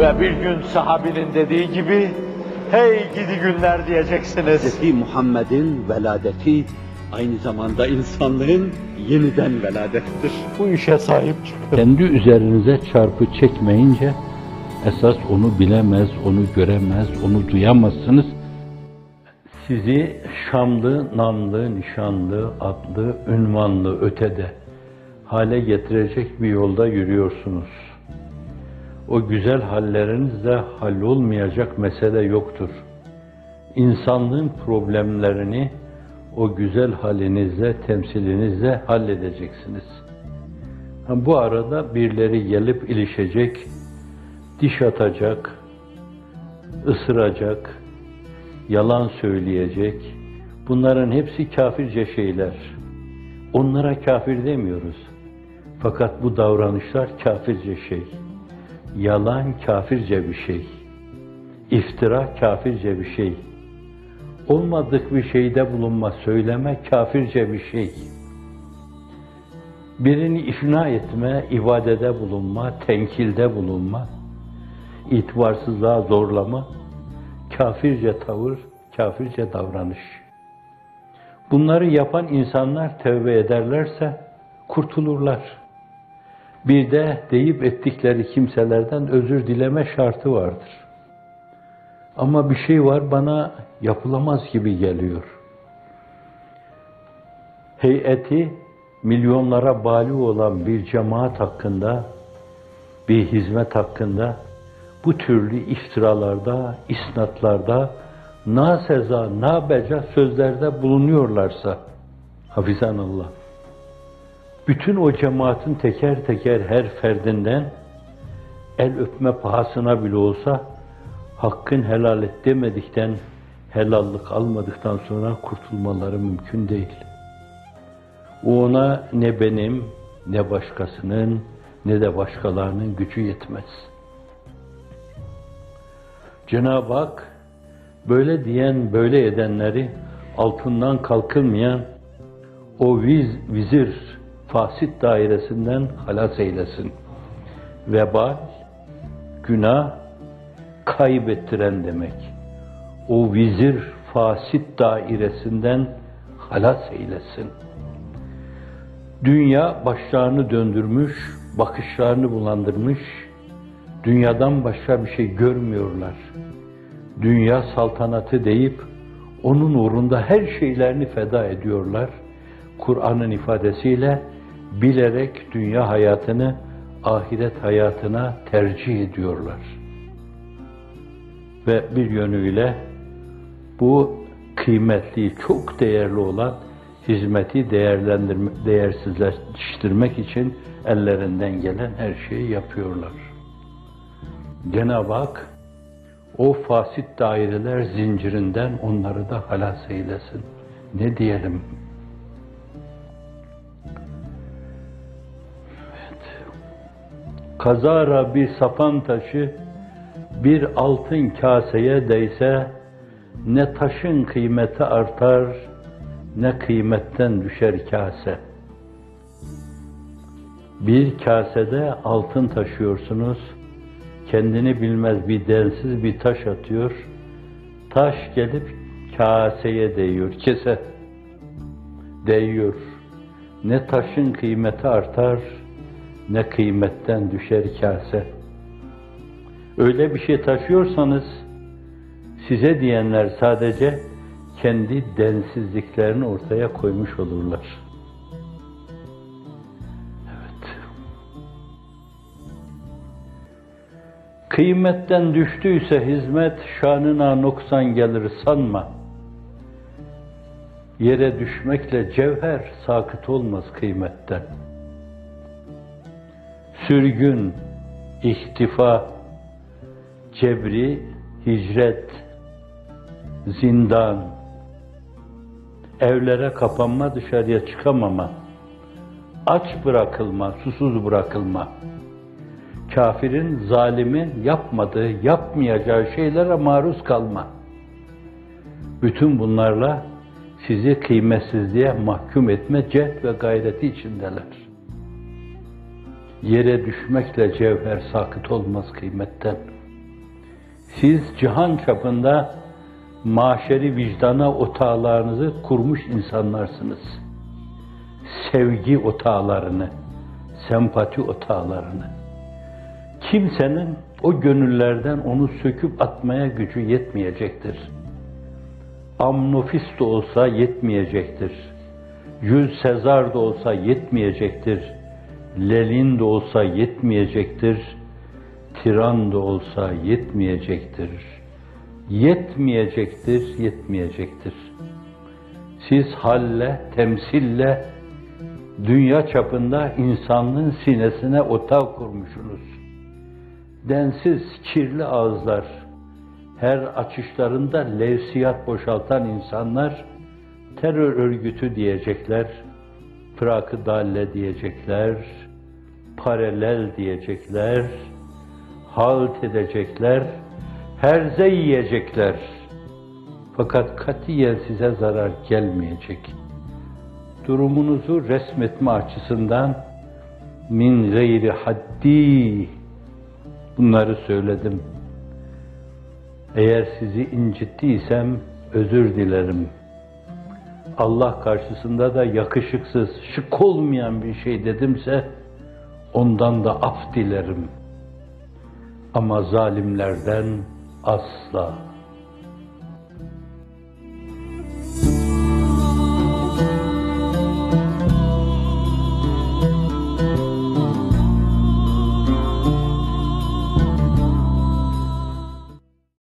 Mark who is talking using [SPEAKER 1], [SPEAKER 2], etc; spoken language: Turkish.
[SPEAKER 1] Ve bir gün sahabinin dediği gibi, hey gidi günler diyeceksiniz.
[SPEAKER 2] Hz. Muhammed'in veladeti aynı zamanda insanlığın yeniden veladettir.
[SPEAKER 1] Bu işe sahip çıkın.
[SPEAKER 3] Kendi üzerinize çarpı çekmeyince esas onu bilemez, onu göremez, onu duyamazsınız. Sizi şanlı, namlı, nişanlı, adlı, ünvanlı, ötede hale getirecek bir yolda yürüyorsunuz. O güzel hallerinizle hallolmayacak mesele yoktur. İnsanlığın problemlerini o güzel halinizle, temsilinizle halledeceksiniz. Ha, Bu arada birileri gelip ilişecek, diş atacak, ısıracak, yalan söyleyecek. Bunların hepsi kafirce şeyler. Onlara kafir demiyoruz. Fakat bu davranışlar kafirce şey. Yalan kafirce bir şey. İftira kafirce bir şey. Olmadık bir şeyde bulunma, söyleme kafirce bir şey. Birini ifna etme, ibadede bulunma, tenkilde bulunma, itibarsızlığa zorlama, kafirce tavır, kafirce davranış. Bunları yapan insanlar tevbe ederlerse kurtulurlar. Bir de deyip ettikleri kimselerden özür dileme şartı vardır. Ama bir şey var bana yapılamaz gibi geliyor. Heyeti milyonlara bali olan bir cemaat hakkında, bir hizmet hakkında bu türlü iftiralarda, isnatlarda, na seza, na beca sözlerde bulunuyorlarsa, hafizanallah, bütün o cemaatin teker teker her ferdinden el öpme pahasına bile olsa hakkın helal et demedikten, helallik almadıktan sonra kurtulmaları mümkün değil. Ona ne benim, ne başkasının, ne de başkalarının gücü yetmez. Cenab-ı Hak böyle diyen, böyle edenleri altından kalkılmayan o viz, vizir, fasit dairesinden halas eylesin. Vebal, günah, kaybettiren demek. O vizir, fasit dairesinden halas eylesin. Dünya başlarını döndürmüş, bakışlarını bulandırmış, dünyadan başka bir şey görmüyorlar. Dünya saltanatı deyip onun uğrunda her şeylerini feda ediyorlar. Kur'an'ın ifadesiyle bilerek dünya hayatını ahiret hayatına tercih ediyorlar. Ve bir yönüyle bu kıymetli, çok değerli olan hizmeti değerlendirme, değersizleştirmek için ellerinden gelen her şeyi yapıyorlar. Cenab-ı Hak o fasit daireler zincirinden onları da halas eylesin. Ne diyelim? Kazara bir sapan taşı bir altın kaseye değse ne taşın kıymeti artar ne kıymetten düşer kase. Bir kasede altın taşıyorsunuz, kendini bilmez bir densiz bir taş atıyor, taş gelip kaseye değiyor, kese değiyor. Ne taşın kıymeti artar, ne kıymetten düşer kase. Öyle bir şey taşıyorsanız, size diyenler sadece kendi densizliklerini ortaya koymuş olurlar. Evet. Kıymetten düştüyse hizmet şanına noksan gelir sanma. Yere düşmekle cevher sakıt olmaz kıymetten. Sürgün, ihtifa, cebri, hicret, zindan, evlere kapanma, dışarıya çıkamama, aç bırakılma, susuz bırakılma, kafirin, zalimin yapmadığı, yapmayacağı şeylere maruz kalma. Bütün bunlarla sizi kıymetsizliğe mahkum etme cehd ve gayreti içindeler. Yere düşmekle cevher sakıt olmaz kıymetten. Siz cihan çapında maşeri vicdana otağlarınızı kurmuş insanlarsınız. Sevgi otağlarını, sempati otağlarını. Kimsenin o gönüllerden onu söküp atmaya gücü yetmeyecektir. Amnofis de olsa yetmeyecektir. Yüz Sezar da olsa yetmeyecektir. Lenin de olsa yetmeyecektir. Tiran da olsa yetmeyecektir. Yetmeyecektir, yetmeyecektir. Siz halle, temsille dünya çapında insanlığın sinesine otağı kurmuşsunuz. Densiz, kirli ağızlar, her açışlarında levsiyat boşaltan insanlar terör örgütü diyecekler, Pırak'ı dalle diyecekler, paralel diyecekler, halt edecekler, herze yiyecekler. Fakat katiyen size zarar gelmeyecek. Durumunuzu resmetme açısından min gayri haddi bunları söyledim. Eğer sizi incittiysem özür dilerim. Allah karşısında da yakışıksız, şık olmayan bir şey dedimse ondan da af dilerim. Ama zalimlerden asla.